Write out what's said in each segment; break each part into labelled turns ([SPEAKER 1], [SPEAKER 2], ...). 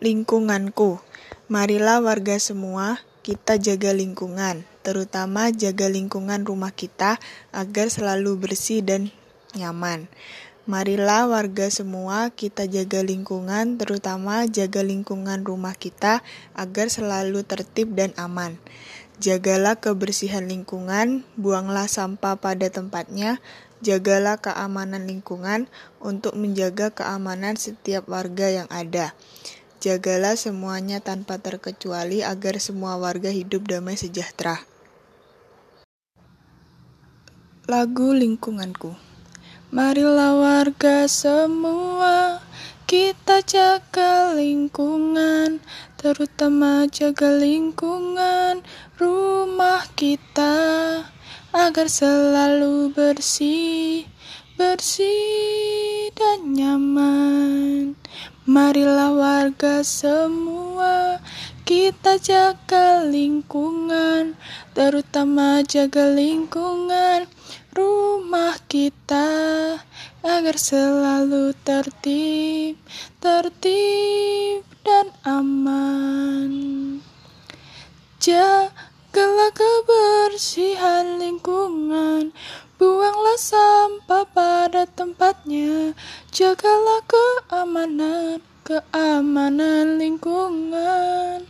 [SPEAKER 1] Lingkunganku. Marilah warga semua, kita jaga lingkungan, terutama jaga lingkungan rumah kita agar selalu bersih dan nyaman. Marilah warga semua, kita jaga lingkungan, terutama jaga lingkungan rumah kita agar selalu tertib dan aman. Jagalah kebersihan lingkungan, buanglah sampah pada tempatnya, jagalah keamanan lingkungan untuk menjaga keamanan setiap warga yang ada. Jagalah semuanya tanpa terkecuali agar semua warga hidup damai sejahtera.
[SPEAKER 2] Lagu Lingkunganku Marilah warga semua kita jaga lingkungan Terutama jaga lingkungan rumah kita Agar selalu bersih, bersih dan nyaman Marilah warga semua kita jaga lingkungan, terutama jaga lingkungan rumah kita agar selalu tertib, tertib dan aman. Jagalah kebersihan lingkungan, buanglah sampah pada tempatnya, jagalah keamanan keamanan lingkungan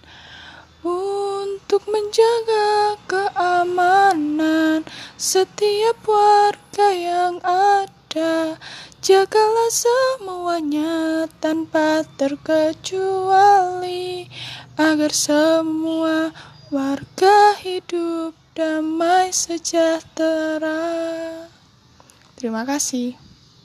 [SPEAKER 2] untuk menjaga keamanan setiap warga yang ada. Jagalah semuanya tanpa terkecuali agar semua warga hidup damai sejahtera. Terima kasih.